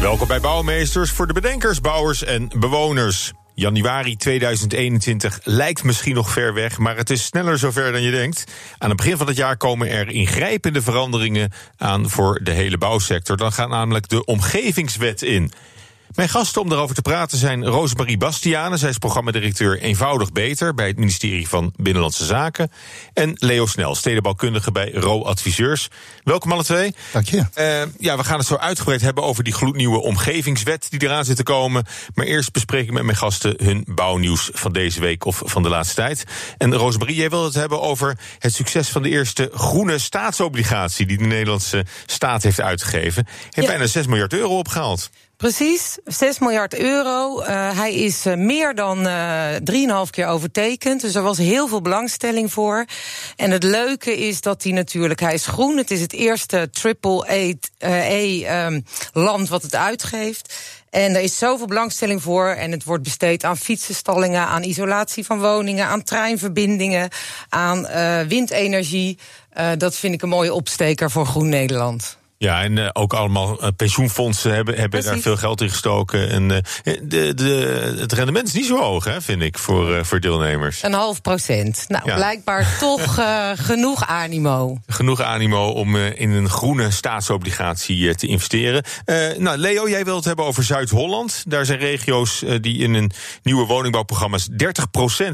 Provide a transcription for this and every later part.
Welkom bij Bouwmeesters voor de bedenkers, bouwers en bewoners. Januari 2021 lijkt misschien nog ver weg, maar het is sneller zover dan je denkt. Aan het begin van het jaar komen er ingrijpende veranderingen aan voor de hele bouwsector. Dan gaat namelijk de omgevingswet in. Mijn gasten om daarover te praten zijn Rosemarie Bastianen. Zij is programmadirecteur Eenvoudig Beter bij het ministerie van Binnenlandse Zaken. En Leo Snel, stedenbouwkundige bij RO Adviseurs. Welkom alle twee. Dank je. Uh, ja, we gaan het zo uitgebreid hebben over die gloednieuwe omgevingswet die eraan zit te komen. Maar eerst bespreek ik met mijn gasten hun bouwnieuws van deze week of van de laatste tijd. En Rosemarie, jij wil het hebben over het succes van de eerste groene staatsobligatie die de Nederlandse staat heeft uitgegeven. Heeft ja. bijna 6 miljard euro opgehaald. Precies, 6 miljard euro. Uh, hij is uh, meer dan uh, 3,5 keer overtekend. Dus er was heel veel belangstelling voor. En het leuke is dat hij natuurlijk, hij is groen. Het is het eerste triple-A-land wat het uitgeeft. En er is zoveel belangstelling voor. En het wordt besteed aan fietsenstallingen, aan isolatie van woningen, aan treinverbindingen, aan windenergie. dat vind ik een mooie opsteker voor Groen Nederland. Ja, en uh, ook allemaal uh, pensioenfondsen hebben, hebben daar veel geld in gestoken. En uh, de, de, het rendement is niet zo hoog, hè, vind ik, voor, voor deelnemers. Een half procent. Nou, ja. blijkbaar toch genoeg animo. Genoeg animo om in een groene staatsobligatie te investeren. nou, Leo, jij wilt het hebben over Zuid-Holland. Daar zijn regio's die in een nieuwe woningbouwprogramma's 30%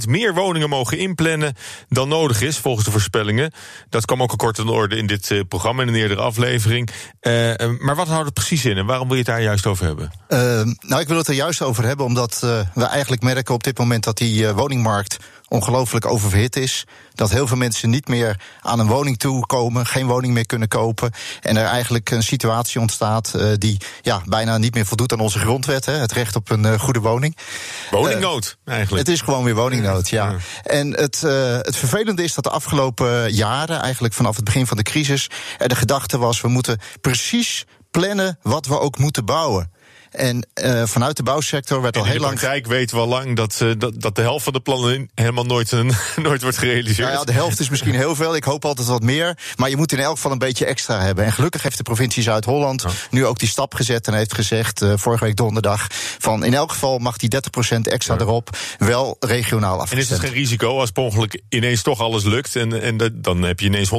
meer woningen mogen inplannen dan nodig is, volgens de voorspellingen. Dat kwam ook al kort aan de orde in dit programma in een eerdere aflevering. Uh, maar wat houdt het precies in en waarom wil je het daar juist over hebben? Uh, nou, ik wil het er juist over hebben omdat uh, we eigenlijk merken op dit moment dat die woningmarkt ongelooflijk oververhit is. Dat heel veel mensen niet meer aan een woning toekomen, geen woning meer kunnen kopen. En er eigenlijk een situatie ontstaat uh, die ja, bijna niet meer voldoet aan onze grondwet. Hè, het recht op een uh, goede woning. Woningnood, uh, eigenlijk. Het is gewoon weer woningnood, ja. ja. En het, het vervelende is dat de afgelopen jaren, eigenlijk vanaf het begin van de crisis, er de gedachte was: we moeten precies plannen wat we ook moeten bouwen. En uh, vanuit de bouwsector werd en al heel lang. In de praktijk weten we al lang dat, uh, dat, dat de helft van de plannen helemaal nooit, een, nooit wordt gerealiseerd. Nou ja, de helft is misschien heel veel. Ik hoop altijd wat meer. Maar je moet in elk geval een beetje extra hebben. En gelukkig heeft de provincie Zuid-Holland nu ook die stap gezet en heeft gezegd, uh, vorige week donderdag, van in elk geval mag die 30% extra ja. erop wel regionaal afgestemd. En is het geen risico als per ongeluk ineens toch alles lukt en, en dan heb je ineens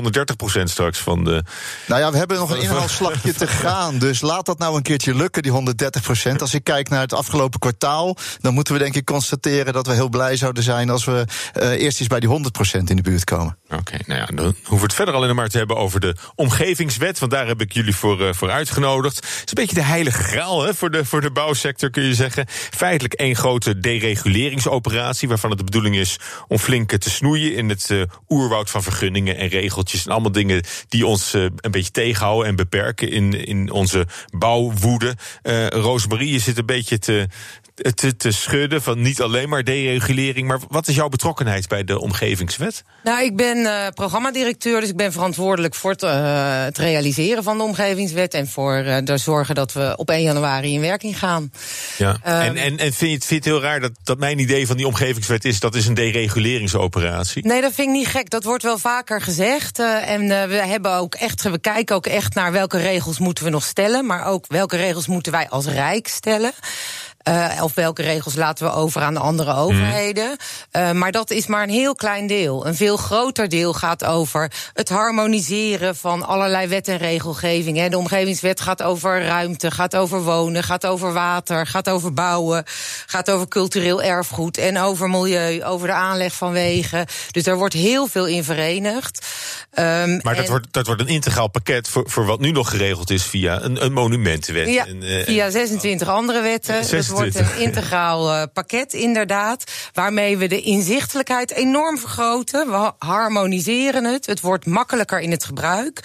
130% straks van de. Nou ja, we hebben nog een inhaalslagje te gaan. Dus laat dat nou een keertje lukken, die 130%. Als ik kijk naar het afgelopen kwartaal, dan moeten we denk ik constateren dat we heel blij zouden zijn als we uh, eerst eens bij die 100% in de buurt komen. Oké, nou ja, dan hoeven we het verder alleen maar te hebben over de omgevingswet, want daar heb ik jullie voor, uh, voor uitgenodigd. Het is een beetje de heilige graal hè, voor, de, voor de bouwsector, kun je zeggen. Feitelijk één grote dereguleringsoperatie, waarvan het de bedoeling is om flink te snoeien in het uh, oerwoud van vergunningen en regeltjes en allemaal dingen die ons een beetje tegenhouden en beperken in, in onze bouwwoede. Roosmarie je zit een beetje te, te, te schudden van niet alleen maar deregulering. Maar wat is jouw betrokkenheid bij de omgevingswet? Nou, ik ben uh, programmadirecteur, dus ik ben verantwoordelijk voor het, uh, het realiseren van de omgevingswet. En voor uh, zorgen dat we op 1 januari in werking gaan. Ja. Um, en en, en vind, je het, vind je het heel raar dat, dat mijn idee van die omgevingswet is dat is een dereguleringsoperatie? Nee, dat vind ik niet gek. Dat wordt wel vaker gezegd. en we hebben ook echt, we kijken ook echt naar welke regels moeten we nog stellen. Maar ook welke regels moeten wij als Rijk stellen. Uh, of welke regels laten we over aan de andere overheden. Mm. Uh, maar dat is maar een heel klein deel. Een veel groter deel gaat over het harmoniseren van allerlei wet en regelgeving. Hè. De omgevingswet gaat over ruimte, gaat over wonen, gaat over water, gaat over bouwen, gaat over cultureel erfgoed en over milieu, over de aanleg van wegen. Dus daar wordt heel veel in verenigd. Um, maar dat, wordt, dat wordt een integraal pakket voor, voor wat nu nog geregeld is via een, een monumentenwet. Ja, en, uh, via 26 andere wetten. 26 wordt een integraal uh, pakket, inderdaad. Waarmee we de inzichtelijkheid enorm vergroten. We harmoniseren het. Het wordt makkelijker in het gebruik.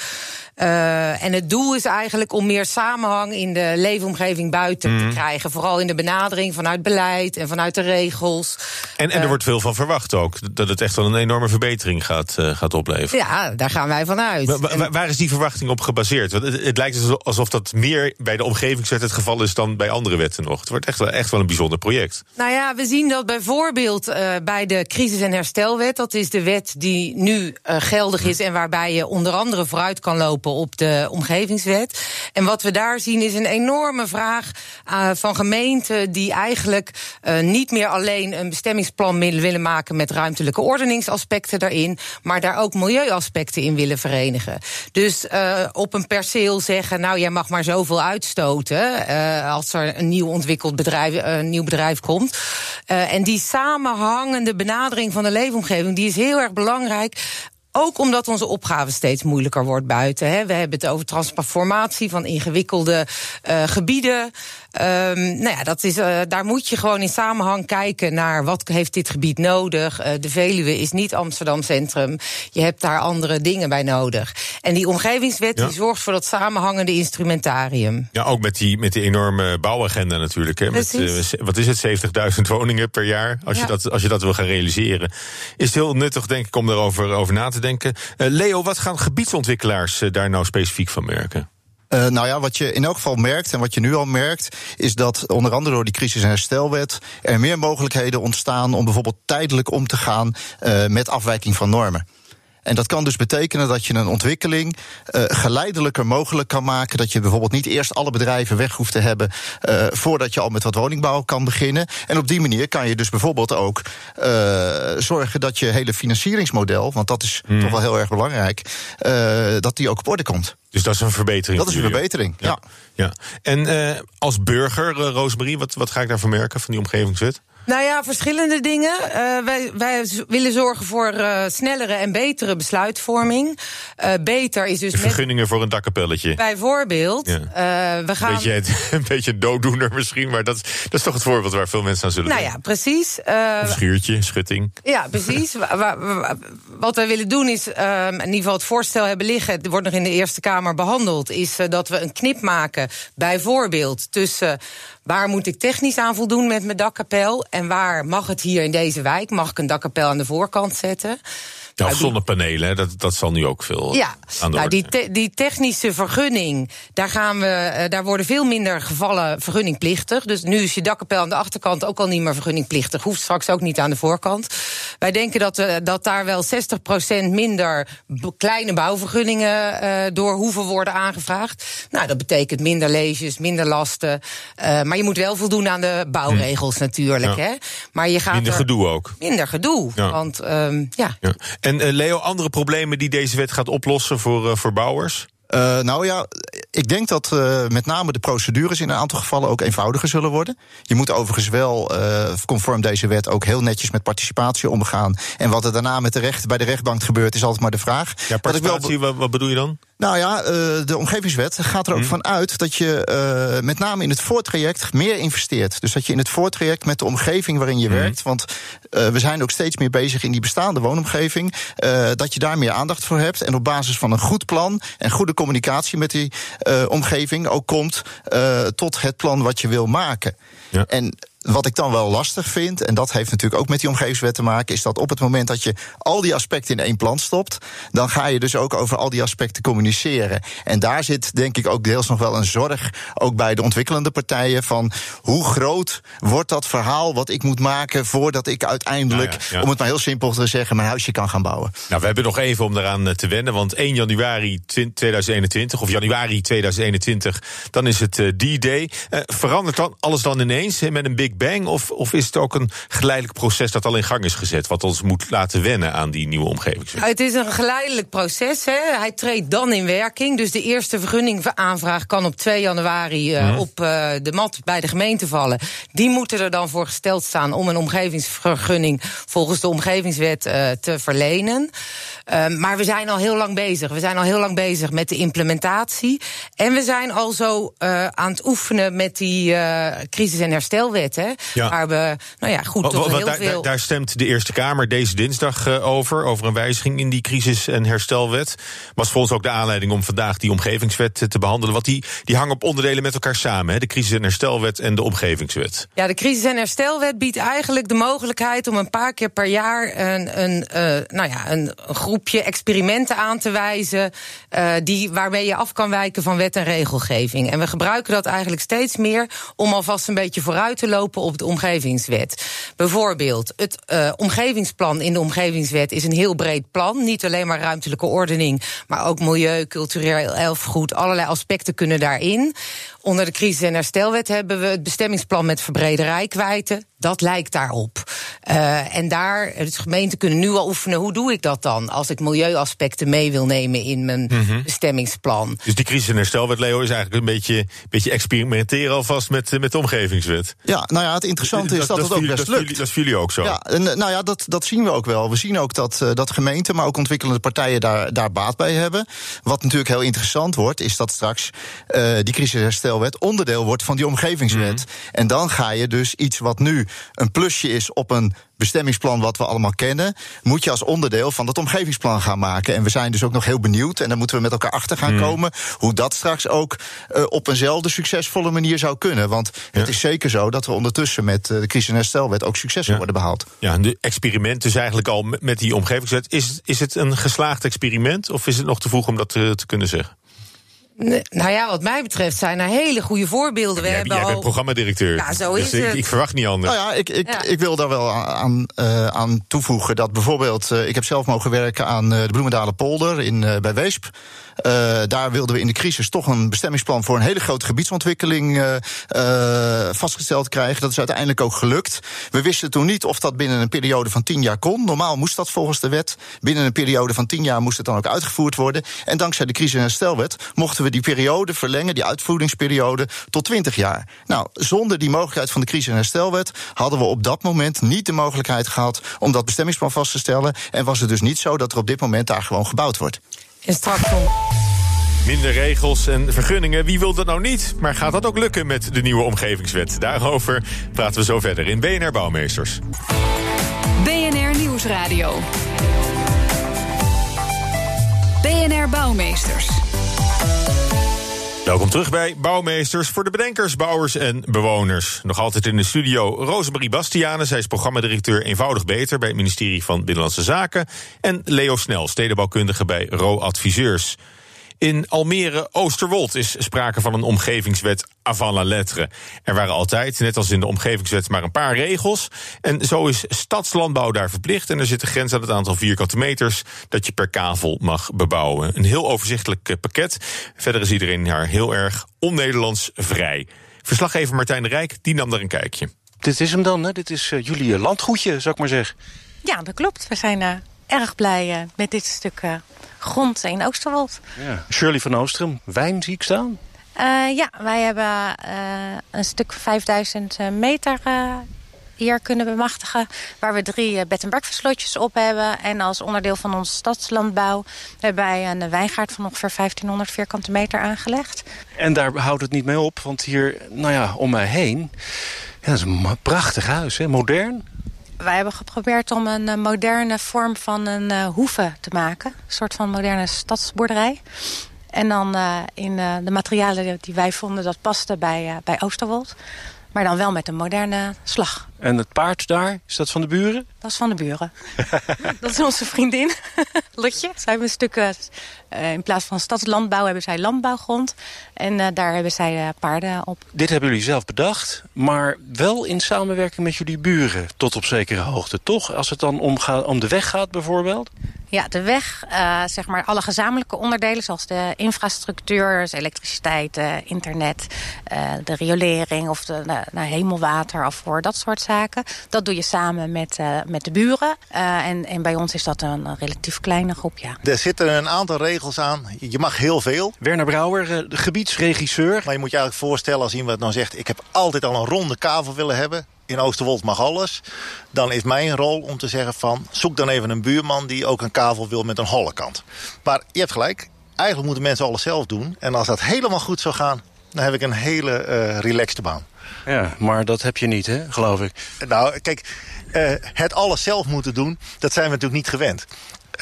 Uh, en het doel is eigenlijk om meer samenhang in de leefomgeving buiten mm. te krijgen. Vooral in de benadering vanuit beleid en vanuit de regels. En, en er uh, wordt veel van verwacht ook. Dat het echt wel een enorme verbetering gaat, uh, gaat opleveren. Ja, daar gaan wij vanuit. Maar, waar, waar is die verwachting op gebaseerd? Want het, het, lijkt alsof dat meer bij de omgevingswet het geval is dan bij andere wetten nog. Het wordt echt wel, echt wel een bijzonder project. Nou ja, we zien dat bijvoorbeeld bij de crisis- en herstelwet. Dat is de wet die nu geldig is en waarbij je onder andere vooruit kan lopen op de omgevingswet. En wat we daar zien is een enorme vraag uh, van gemeenten die eigenlijk uh, niet meer alleen een bestemmingsplan willen maken met ruimtelijke ordeningsaspecten daarin, maar daar ook milieuaspecten in willen verenigen. Dus uh, op een perceel zeggen, nou jij mag maar zoveel uitstoten als er een nieuw ontwikkeld bedrijf, een nieuw bedrijf komt. en die samenhangende benadering van de leefomgeving, die is heel erg belangrijk ook omdat onze opgave steeds moeilijker wordt buiten. Hè. We hebben het over transformatie van ingewikkelde uh, gebieden. Um, nou ja, dat is, uh, daar moet je gewoon in samenhang kijken naar wat heeft dit gebied nodig. Uh, de Veluwe is niet Amsterdam Centrum. Je hebt daar andere dingen bij nodig. En die omgevingswet ja. die zorgt voor dat samenhangende instrumentarium. Ja, ook met die, met die enorme bouwagenda natuurlijk. Hè. Met, wat is het, 70.000 woningen per jaar. Als, ja. je dat, als je dat wil gaan realiseren. Is het heel nuttig, denk ik, om erover over na te denken. Leo, wat gaan gebiedsontwikkelaars daar nou specifiek van merken? Uh, nou ja, wat je in elk geval merkt en wat je nu al merkt, is dat onder andere door die crisis- en herstelwet er meer mogelijkheden ontstaan om bijvoorbeeld tijdelijk om te gaan met afwijking van normen. En dat kan dus betekenen dat je een ontwikkeling uh, geleidelijker mogelijk kan maken. Dat je bijvoorbeeld niet eerst alle bedrijven weg hoeft te hebben uh, voordat je al met wat woningbouw kan beginnen. En op die manier kan je dus bijvoorbeeld ook uh, zorgen dat je hele financieringsmodel, want dat is hmm. toch wel heel erg belangrijk, dat die ook op orde komt. Dus dat is een verbetering. Dat is een verbetering, ja. ja. ja. En als burger, Roosmarie, wat, wat ga ik daarvan merken van die omgevingswet? Nou ja, verschillende dingen. Uh, wij, wij willen zorgen voor uh, snellere en betere besluitvorming. Uh, beter is dus. De vergunningen met, voor een dakkapelletje. Bijvoorbeeld. Ja. we gaan... beetje, een beetje een dooddoener misschien, maar dat, dat is toch het voorbeeld waar veel mensen aan zullen nou ja, precies. een schuurtje, schutting. Ja, precies. Wat wij willen doen is, in ieder geval het voorstel hebben liggen, het wordt nog in de Eerste Kamer behandeld, is dat we een knip maken, bijvoorbeeld tussen waar moet ik technisch aan voldoen met mijn dakkapel en waar mag het hier in deze wijk? Mag ik een dakkapel aan de voorkant zetten? Ja, of zonnepanelen, dat, dat zal nu ook veel ja, aan de nou, die, te, die technische vergunning, daar, gaan we, daar worden veel minder gevallen vergunningplichtig. Dus nu is je dakkapel aan de achterkant ook al niet meer vergunningplichtig. Hoeft straks ook niet aan de voorkant. Wij denken dat, uh, dat daar wel 60% minder kleine bouwvergunningen uh, door hoeven worden aangevraagd. Nou, dat betekent minder leesjes, minder lasten. Uh, maar je moet wel voldoen aan de bouwregels hm. natuurlijk. Ja. Hè? Maar je gaat minder gedoe ook. Minder gedoe. Ja. Want um, ja. ja. En uh, Leo, andere problemen die deze wet gaat oplossen voor, uh, voor bouwers? Uh, nou ja, ik denk dat uh, met name de procedures in een aantal gevallen ook eenvoudiger zullen worden. Je moet overigens wel, uh, conform deze wet, ook heel netjes met participatie omgaan. En wat er daarna met de recht, bij de rechtbank gebeurt, is altijd maar de vraag. Ja, participatie, wat, wat bedoel je dan? Nou ja, de omgevingswet gaat er ook hmm. van uit dat je met name in het voortraject meer investeert. Dus dat je in het voortraject met de omgeving waarin je hmm. werkt, want we zijn ook steeds meer bezig in die bestaande woonomgeving, dat je daar meer aandacht voor hebt. En op basis van een goed plan en goede communicatie met die omgeving ook komt tot het plan wat je wil maken. Ja. En wat ik dan wel lastig vind, en dat heeft natuurlijk ook met die omgevingswet te maken, is dat op het moment dat je al die aspecten in één plan stopt, dan ga je dus ook over al die aspecten communiceren. En daar zit denk ik ook deels nog wel een zorg, ook bij de ontwikkelende partijen, van hoe groot wordt dat verhaal wat ik moet maken voordat ik uiteindelijk, ja, ja, ja. om het maar heel simpel te zeggen, mijn huisje kan gaan bouwen. Nou, we hebben nog even om eraan te wennen, want 1 januari 2021, of januari 2021, dan is het uh, D-Day. Uh, verandert dan alles dan ineens met een big Big Bang? Of, of is het ook een geleidelijk proces dat al in gang is gezet, wat ons moet laten wennen aan die nieuwe omgevingswet? Het is een geleidelijk proces. Hè. Hij treedt dan in werking. Dus de eerste vergunningaanvraag kan op 2 januari uh, mm. op uh, de mat bij de gemeente vallen. Die moeten er dan voor gesteld staan om een omgevingsvergunning volgens de omgevingswet uh, te verlenen. maar we zijn al heel lang bezig. We zijn al heel lang bezig met de implementatie. En we zijn al zo aan het oefenen met die crisis- en herstelwet. Hè, ja. Waar we, nou ja, goed, toch heel daar, veel... daar stemt de Eerste Kamer deze dinsdag over. Over een wijziging in die crisis- en herstelwet. Was voor ons ook de aanleiding om vandaag die omgevingswet te behandelen. Want die, die hangen op onderdelen met elkaar samen. Hè? De crisis- en herstelwet en de omgevingswet. Ja, de crisis- en herstelwet biedt eigenlijk de mogelijkheid om een paar keer per jaar een, een, uh, nou ja, een groepje experimenten aan te wijzen. Uh, die, waarmee je af kan wijken van wet en regelgeving. En we gebruiken dat eigenlijk steeds meer om alvast een beetje vooruit te lopen op de omgevingswet. Bijvoorbeeld, het uh, omgevingsplan in de omgevingswet is een heel breed plan. Niet alleen maar ruimtelijke ordening, maar ook milieu, cultureel erfgoed. Allerlei aspecten kunnen daarin. Onder de crisis- en herstelwet hebben we het bestemmingsplan met verbrede rijkwijde. Dat lijkt daarop. Uh, en daar, de gemeenten kunnen nu al oefenen, hoe doe ik dat dan? Als ik milieuaspecten mee wil nemen in mijn mm -hmm. bestemmingsplan. Dus die crisis- en herstelwet, Leo, is eigenlijk een beetje, beetje experimenteren alvast met, met de omgevingswet. Ja, nou ja, het interessante is dat, dat, dat het ook best dat lukt. dat is jullie ook zo. Ja, en, nou ja, dat, dat zien we ook wel. We zien ook dat, uh, dat gemeenten, maar ook ontwikkelende partijen daar, daar baat bij hebben. Wat natuurlijk heel interessant wordt, is dat straks uh, die crisis- en onderdeel wordt van die omgevingswet. Mm -hmm. En dan ga je dus iets wat nu een plusje is op een bestemmingsplan wat we allemaal kennen, moet je als onderdeel van dat omgevingsplan gaan maken. En we zijn dus ook nog heel benieuwd, en daar moeten we met elkaar achter gaan mm. komen, hoe dat straks ook uh, op eenzelfde succesvolle manier zou kunnen. Want ja. het is zeker zo dat er ondertussen met uh, de crisis- en herstelwet ook successen ja. worden behaald. Ja, en de experiment is eigenlijk al met die omgevingswet. Is, is het een geslaagd experiment of is het nog te vroeg om dat te, te kunnen zeggen? Nou ja, wat mij betreft zijn er hele goede voorbeelden. We jij, hebben jij al... bent programmadirecteur. Ja, zo dus is ik, het. ik verwacht niet anders. Nou ja, ik, ik, Ja. ik wil daar wel aan, uh, aan toevoegen dat bijvoorbeeld... Uh, ik heb zelf mogen werken aan uh, de Bloemendalen polder in, bij Weesp. Daar wilden we in de crisis toch een bestemmingsplan... voor een hele grote gebiedsontwikkeling vastgesteld krijgen. Dat is uiteindelijk ook gelukt. We wisten toen niet of dat binnen een periode van tien jaar kon. Normaal moest dat volgens de wet. Binnen een periode van tien jaar moest het dan ook uitgevoerd worden. En dankzij de crisis- en herstelwet mochten we die periode verlengen, die uitvoeringsperiode, tot 20 jaar. Nou, zonder die mogelijkheid van de crisis- en herstelwet hadden we op dat moment niet de mogelijkheid gehad om dat bestemmingsplan vast te stellen. En was het dus niet zo dat er op dit moment daar gewoon gebouwd wordt. En straks om... Minder regels en vergunningen, wie wil dat nou niet? Maar gaat dat ook lukken met de nieuwe omgevingswet? Daarover praten we zo verder in BNR Bouwmeesters. BNR Nieuwsradio. BNR Bouwmeesters. Welkom terug bij Bouwmeesters voor de bedenkers, bouwers en bewoners. Nog altijd in de studio Rosemarie Bastiane. Zij is programmadirecteur Eenvoudig Beter bij het ministerie van Binnenlandse Zaken. En Leo Snel, stedenbouwkundige bij RO Adviseurs. In Almere Oosterwold is sprake van een omgevingswet avant la lettre. Er waren altijd, net als in de omgevingswet, maar een paar regels. En zo is stadslandbouw daar verplicht. En er zit een grens aan het aantal vierkante meters dat je per kavel mag bebouwen. Een heel overzichtelijk pakket. Verder is iedereen daar heel erg on-Nederlands vrij. Verslaggever Martijn de Rijk die nam daar een kijkje. Dit is hem dan, hè? Dit is uh, jullie landgoedje, zou ik maar zeggen. Ja, dat klopt. We zijn uh, erg blij uh, met dit stuk grond in Oosterwold. Ja. Shirley van Oostrum, wijn zie ik staan. Uh, ja, wij hebben uh, een stuk 5000 meter uh, hier kunnen bemachtigen. Waar we drie bed- en op hebben. En als onderdeel van onze stadslandbouw hebben wij een wijngaard van ongeveer 1500 vierkante meter aangelegd. En daar houdt het niet mee op, want hier, nou ja, om mij heen... Ja, dat is een prachtig huis, hè? modern. Wij hebben geprobeerd om een uh, moderne vorm van een uh, hoeve te maken. Een soort van moderne stadsboerderij. En dan uh, in de materialen die wij vonden dat paste bij, bij Oosterwold. Maar dan wel met een moderne slag En het paard daar, is dat van de buren? Dat is van de buren. dat is onze vriendin, Lotje. Zij hebben een stuk, uh, in plaats van stadslandbouw hebben zij landbouwgrond. En uh, daar hebben zij uh, paarden op. Dit hebben jullie zelf bedacht, maar wel in samenwerking met jullie buren. Tot op zekere hoogte, toch? Als het dan om, om de weg gaat bijvoorbeeld? Ja, de weg, zeg maar alle gezamenlijke onderdelen... zoals de infrastructuur, dus elektriciteit, internet... De riolering of de nou, hemelwaterafvoer, dat soort zaken. Dat doe je samen met, met de buren. en, en bij ons is dat een relatief kleine groep, ja. Er zitten een aantal regels aan. Je mag heel veel. Werner Brouwer, de gebiedsregisseur. Maar je moet je eigenlijk voorstellen als iemand nou zegt... ik heb altijd al een ronde kavel willen hebben in Oosterwold mag alles. Dan is mijn rol om te zeggen van... zoek dan even een buurman die ook een kavel wil met een holle kant. Maar je hebt gelijk, eigenlijk moeten mensen alles zelf doen. En als dat helemaal goed zou gaan, dan heb ik een hele uh, relaxte baan. Ja, maar dat heb je niet, hè, geloof ik. Nou, kijk, uh, het alles zelf moeten doen, dat zijn we natuurlijk niet gewend.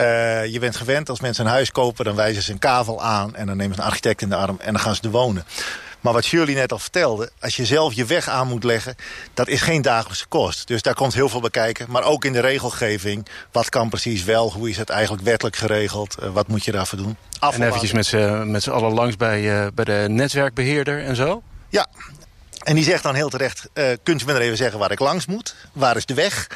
Uh, je bent gewend als mensen een huis kopen, dan wijzen ze een kavel aan... en dan nemen ze een architect in de arm en dan gaan ze er wonen. Maar wat Shirley net al vertelde, als je zelf je weg aan moet leggen... dat is geen dagelijkse kost. Dus daar komt heel veel bij kijken. Maar ook in de regelgeving, wat kan precies wel? Hoe is het eigenlijk wettelijk geregeld? Uh, wat moet je daarvoor doen? Afval en eventjes met z'n allen langs bij, uh, bij de netwerkbeheerder en zo? Ja, en die zegt dan heel terecht... Uh, kunt u me er even zeggen waar ik langs moet? Waar is de weg?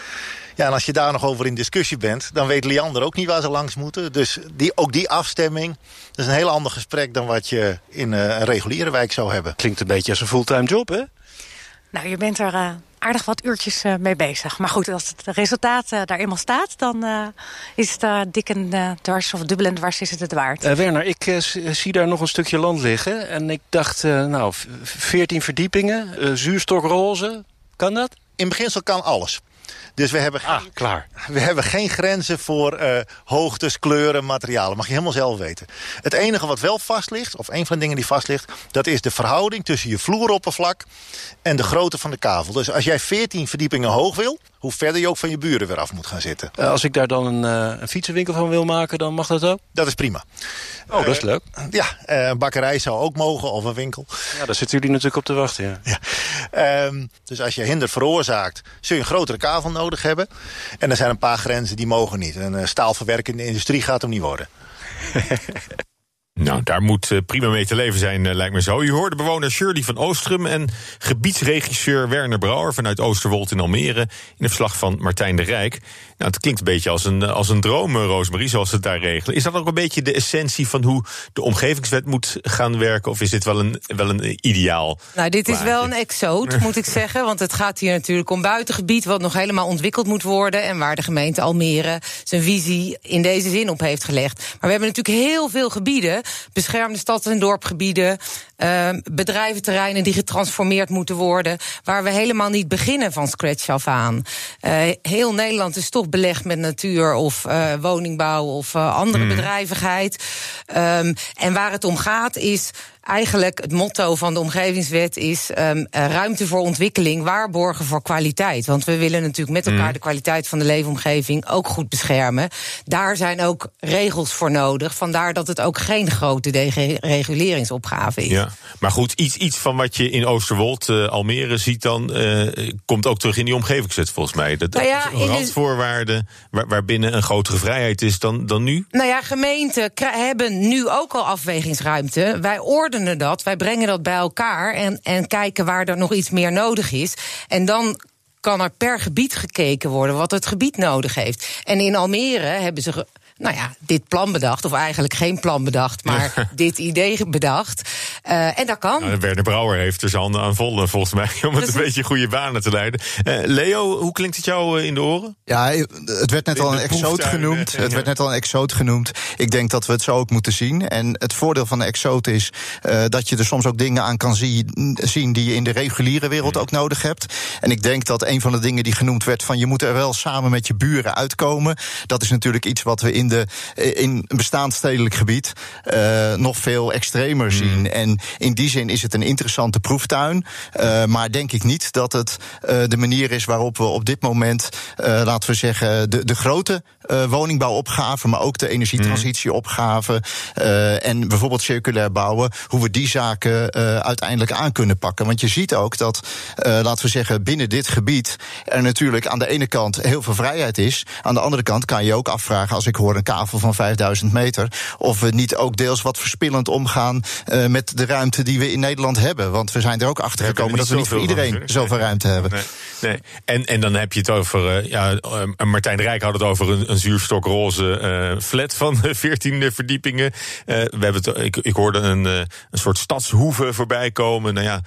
Ja, en als je daar nog over in discussie bent... dan weet Liander ook niet waar ze langs moeten. Dus die, ook die afstemming, dat is een heel ander gesprek... dan wat je in uh, een reguliere wijk zou hebben. Klinkt een beetje als een fulltime job, hè? Nou, je bent er uh, aardig wat uurtjes uh, mee bezig. Maar goed, als het resultaat daar eenmaal staat... dan is het dik en dwars of dubbel en dwars is het het waard. Werner, ik zie daar nog een stukje land liggen. En ik dacht, nou, 14 verdiepingen, zuurstokroze. Kan dat? In beginsel kan alles. Dus we hebben, ah, geen, klaar. we hebben geen grenzen voor uh, hoogtes, kleuren, materialen. Mag je helemaal zelf weten. Het enige wat wel vast ligt, of een van de dingen die vast ligt... dat is de verhouding tussen je vloeroppervlak en de grootte van de kavel. Dus als jij 14 verdiepingen hoog wil... hoe verder je ook van je buren weer af moet gaan zitten. Uh, als ik daar dan een, uh, een, fietsenwinkel van wil maken, dan mag dat ook? Dat is prima. Oh, dat is leuk. Ja, een bakkerij zou ook mogen, of een winkel. Ja, daar zitten jullie natuurlijk op te wachten, ja. ja. Um, dus als je hinder veroorzaakt, zul je een grotere kavel nodig hebben. En er zijn een paar grenzen die mogen niet. Een uh, staalverwerkende industrie gaat hem niet worden. Nou, daar moet uh, prima mee te leven zijn, uh, lijkt me zo. U hoorde bewoner Shirley van Oostrum en gebiedsregisseur Werner Brouwer vanuit Oosterwold in Almere in een verslag van Martijn de Rijk. Nou, het klinkt een beetje als een, als een droom, Roosmarie, zoals ze het daar regelen. Is dat ook een beetje de essentie van hoe de omgevingswet moet gaan werken? Of is dit wel een, wel een ideaal? Nou, dit is wel een exoot, moet ik zeggen. Want het gaat hier natuurlijk om buitengebied wat nog helemaal ontwikkeld moet worden. En waar de gemeente Almere zijn visie in deze zin op heeft gelegd. Maar we hebben natuurlijk heel veel gebieden beschermde stads- en dorpgebieden, uh, bedrijventerreinen die getransformeerd moeten worden, waar we helemaal niet beginnen van scratch af aan. Uh, heel Nederland is toch belegd met natuur of uh, woningbouw of andere mm. bedrijvigheid. Um, en waar het om gaat is eigenlijk het motto van de omgevingswet is um, ruimte voor ontwikkeling, waarborgen voor kwaliteit. Want we willen natuurlijk met elkaar mm. de kwaliteit van de leefomgeving ook goed beschermen. Daar zijn ook regels voor nodig. Vandaar dat het ook geen grote dereguleringsopgave is. Ja, maar goed, iets, iets van wat je in Oosterwold, uh, Almere ziet dan, uh, komt ook terug in die omgevingswet volgens mij. Dat, nou ja, is randvoorwaarden waar, waarbinnen een grotere vrijheid is dan, dan nu? Nou ja, gemeenten hebben nu ook al afwegingsruimte. Wij dat. Wij brengen dat bij elkaar en, en kijken waar er nog iets meer nodig is. En dan kan er per gebied gekeken worden wat het gebied nodig heeft. En in Almere hebben ze nou ja, dit plan bedacht. Of eigenlijk geen plan bedacht, maar dit idee bedacht. Uh, en dat kan. Nou, Werner Brouwer heeft er zijn handen aan vol, volgens mij, om het een beetje goede banen te leiden. Uh, Leo, hoe klinkt het jou eh, in de oren? Ja, het werd net al een exoot genoemd. Het werd net al een exoot genoemd. Ik denk dat we het zo ook moeten zien. En het voordeel van een exoot is uh, dat je er soms ook dingen aan kan zien, zien die je in de reguliere wereld ook nodig hebt. En ik denk dat een van de dingen die genoemd werd van je moet er wel samen met je buren uitkomen. Dat is natuurlijk iets wat we in in, de, in een bestaand stedelijk gebied uh, nog veel extremer hmm. zien. En in die zin is het een interessante proeftuin. Uh, maar denk ik niet dat het uh, de manier is waarop we op dit moment, laten we zeggen, de, de grote uh, woningbouwopgave, maar ook de energietransitieopgave. Uh, en bijvoorbeeld circulair bouwen, hoe we die zaken uiteindelijk aan kunnen pakken. Want je ziet ook dat, laten we zeggen, binnen dit gebied er natuurlijk aan de ene kant heel veel vrijheid is. Aan de andere kant kan je ook afvragen, als ik hoor een kavel van 5000 meter, of we niet ook deels wat verspillend omgaan met de ruimte die we in Nederland hebben. Want we zijn er ook achter gekomen dat we niet voor iedereen zoveel ruimte hebben. Nee, nee. En, en dan heb je het over, uh, ja, uh, Martijn Rijk had het over een, een zuurstokroze uh, flat van 14 verdiepingen. we hebben het, ik, ik hoorde een, een soort stadshoeve voorbij komen. Nou ja.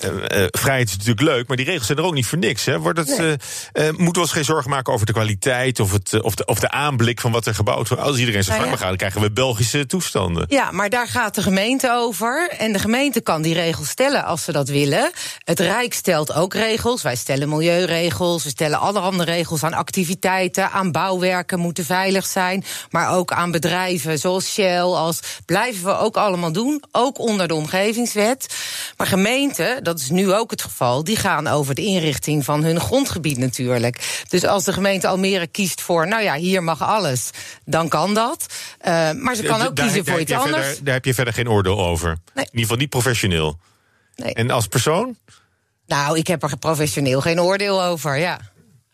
Uh, vrijheid is natuurlijk leuk, maar die regels zijn er ook niet voor niks. Hè? Wordt het, nee. uh, moeten we ons geen zorgen maken over de kwaliteit of, het, of, de, of de aanblik van wat er gebouwd wordt? Als iedereen zijn nou gang ja. gaat, dan krijgen we Belgische toestanden. Ja, maar daar gaat de gemeente over. En de gemeente kan die regels stellen als ze dat willen. Het Rijk stelt ook regels. Wij stellen milieuregels, we stellen allerhande regels aan activiteiten, aan bouwwerken moeten veilig zijn. Maar ook aan bedrijven zoals Shell. Als blijven we ook allemaal doen, ook onder de omgevingswet. Maar gemeenten dat is nu ook het geval, die gaan over de inrichting van hun grondgebied natuurlijk. Dus als de gemeente Almere kiest voor, nou ja, hier mag alles, dan kan dat. Uh, maar ze kan ook daar, kiezen daar, voor iets anders. Verder, daar heb je verder geen oordeel over. Nee. In ieder geval niet professioneel. Nee. En als persoon? Nou, ik heb er professioneel geen oordeel over, ja.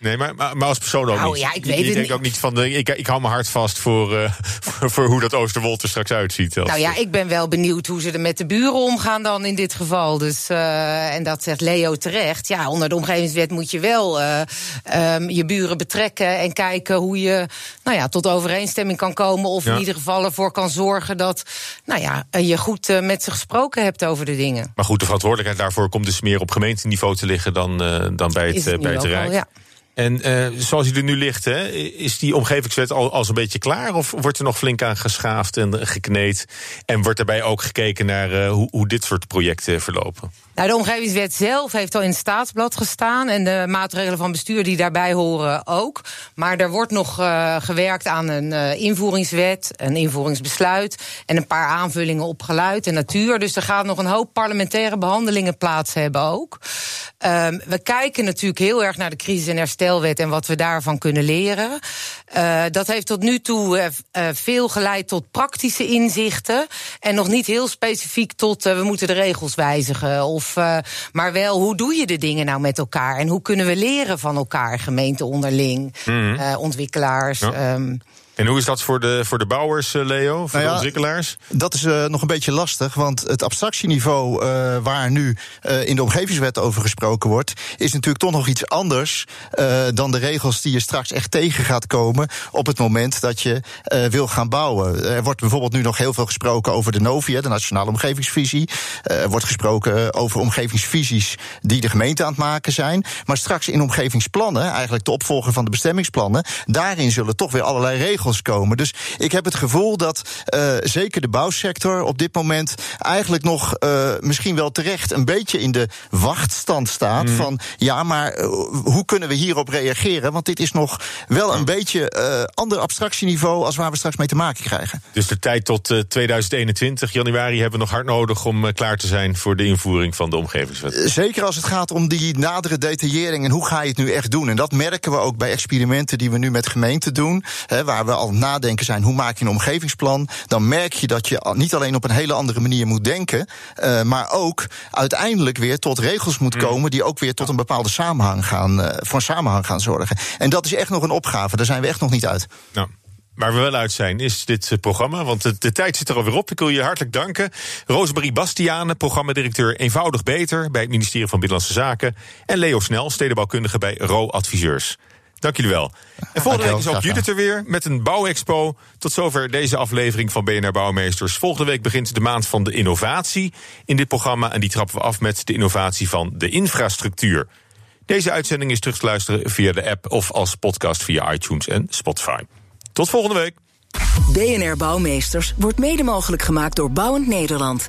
Nee, maar, maar, maar, als persoon ook nou, niet. Ja, ik weet je, je het denkt ook niet van, de, ik, ik hou mijn hart vast voor, uh, voor, voor, hoe dat Oosterwold er straks uitziet. Als, nou ja, ik ben wel benieuwd hoe ze er met de buren omgaan dan in dit geval. Dus, uh, en dat zegt Leo terecht. Ja, onder de omgevingswet moet je wel uh, um, je buren betrekken en kijken hoe je nou ja, tot overeenstemming kan komen. Of ja. in ieder geval ervoor kan zorgen dat nou ja, je goed met ze gesproken hebt over de dingen. Maar goed, de verantwoordelijkheid daarvoor komt dus meer op gemeenteniveau te liggen dan, dan bij het, het bij het Rijk. Al, ja. En uh, zoals hij er nu ligt, hè, is die omgevingswet al, al een beetje klaar? Of wordt er nog flink aan geschaafd en gekneed? En wordt daarbij ook gekeken naar uh, hoe, hoe dit soort projecten verlopen? Nou, de omgevingswet zelf heeft al in het staatsblad gestaan. En de maatregelen van bestuur die daarbij horen ook. Maar er wordt nog uh, gewerkt aan een uh, invoeringswet, een invoeringsbesluit. En een paar aanvullingen op geluid en natuur. Dus er gaat nog een hoop parlementaire behandelingen plaats hebben ook. Um, we kijken natuurlijk heel erg naar de crisis- en herstelwet en wat we daarvan kunnen leren. Uh, dat heeft tot nu toe veel geleid tot praktische inzichten. En nog niet heel specifiek tot we moeten de regels wijzigen. Of of, uh, maar wel, hoe doe je de dingen nou met elkaar? En hoe kunnen we leren van elkaar, gemeente onderling, mm -hmm. uh, ontwikkelaars? Ja. Um, en hoe is dat voor de, voor de bouwers, Leo, voor nou ja, de ontwikkelaars? Dat is uh, nog een beetje lastig, want het abstractieniveau uh, waar nu uh, in de omgevingswet over gesproken wordt, is natuurlijk toch nog iets anders dan de regels die je straks echt tegen gaat komen op het moment dat je wil gaan bouwen. Er wordt bijvoorbeeld nu nog heel veel gesproken over de NOVIA, de Nationale Omgevingsvisie. Er wordt gesproken over omgevingsvisies die de gemeente aan het maken zijn. Maar straks in omgevingsplannen, eigenlijk de opvolger van de bestemmingsplannen, daarin zullen toch weer allerlei regels komen. Dus ik heb het gevoel dat uh, zeker de bouwsector op dit moment eigenlijk nog uh, misschien wel terecht een beetje in de wachtstand staat. Mm. Van ja, maar uh, hoe kunnen we hierop reageren? Want dit is nog wel een beetje ander abstractieniveau als waar we straks mee te maken krijgen. Dus de tijd tot 2021, januari, hebben we nog hard nodig om klaar te zijn voor de invoering van de omgevingswet. Zeker als het gaat om die nadere detaillering en hoe ga je het nu echt doen. En dat merken we ook bij experimenten die we nu met gemeenten doen. Hè, waar we al nadenken zijn hoe maak je een omgevingsplan, dan merk je dat je niet alleen op een hele andere manier moet denken, uh, maar ook uiteindelijk weer tot regels moet komen die ook weer tot een bepaalde samenhang gaan, uh, voor samenhang gaan zorgen. En dat is echt nog een opgave, daar zijn we echt nog niet uit. Nou. Waar we wel uit zijn, is dit uh, programma. Want de, de, tijd zit er alweer op. Ik wil je hartelijk danken. Rosemarie Bastiane, programmadirecteur Eenvoudig Beter bij het ministerie van Binnenlandse Zaken. En Leo Snel, stedenbouwkundige bij RO Adviseurs. Dank jullie wel. En volgende week is ook Judith er weer met een bouwexpo. Tot zover deze aflevering van BNR Bouwmeesters. Volgende week begint de maand van de innovatie in dit programma. En die trappen we af met de innovatie van de infrastructuur. Deze uitzending is terug te luisteren via de app of als podcast via iTunes en Spotify. Tot volgende week. BNR Bouwmeesters wordt mede mogelijk gemaakt door Bouwend Nederland.